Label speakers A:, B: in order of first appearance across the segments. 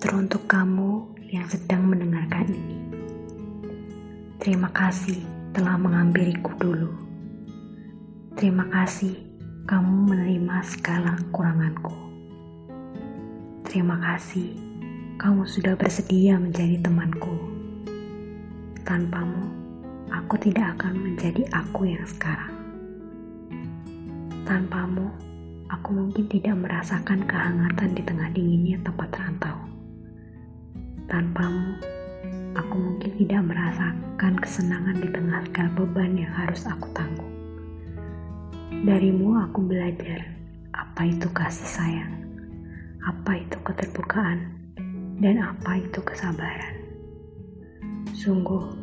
A: Teruntuk kamu yang sedang mendengarkan ini. Terima kasih telah mengambiliku dulu. Terima kasih kamu menerima segala kekuranganku. Terima kasih kamu sudah bersedia menjadi temanku. Tanpamu, aku tidak akan menjadi aku yang sekarang. Tanpamu, aku mungkin tidak merasakan kehangatan di tengah dinginnya tempat rantau. Tanpamu, aku mungkin tidak merasakan kesenangan di tengah segala beban yang harus aku tanggung. Darimu aku belajar apa itu kasih sayang, apa itu keterbukaan, dan apa itu kesabaran. Sungguh,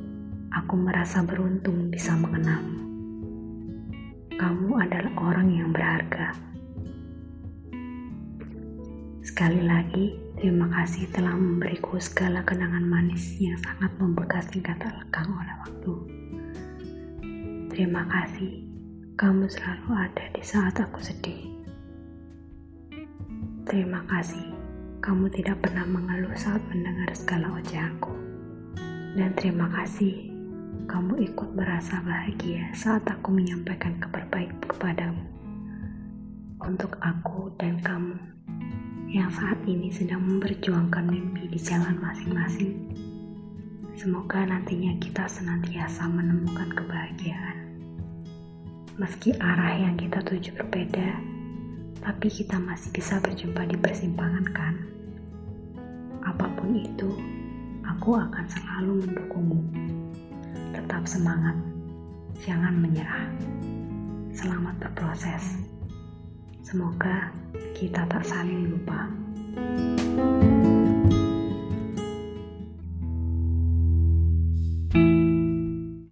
A: aku merasa beruntung bisa mengenalmu. Kamu adalah orang yang berharga. Sekali lagi, terima kasih telah memberiku segala kenangan manis yang sangat membekas hingga tak lekang oleh waktu. Terima kasih, kamu selalu ada di saat aku sedih. Terima kasih, kamu tidak pernah mengeluh saat mendengar segala ocehanku. Dan terima kasih, kamu ikut merasa bahagia saat aku menyampaikan baik kepadamu. Untuk aku dan kamu yang saat ini sedang memperjuangkan mimpi di jalan masing-masing. Semoga nantinya kita senantiasa menemukan kebahagiaan. Meski arah yang kita tuju berbeda, tapi kita masih bisa berjumpa di persimpangan kan? Apa pun itu, aku akan selalu mendukungmu. Tetap semangat, jangan menyerah. Selamat berproses. Semoga kita tak saling lupa.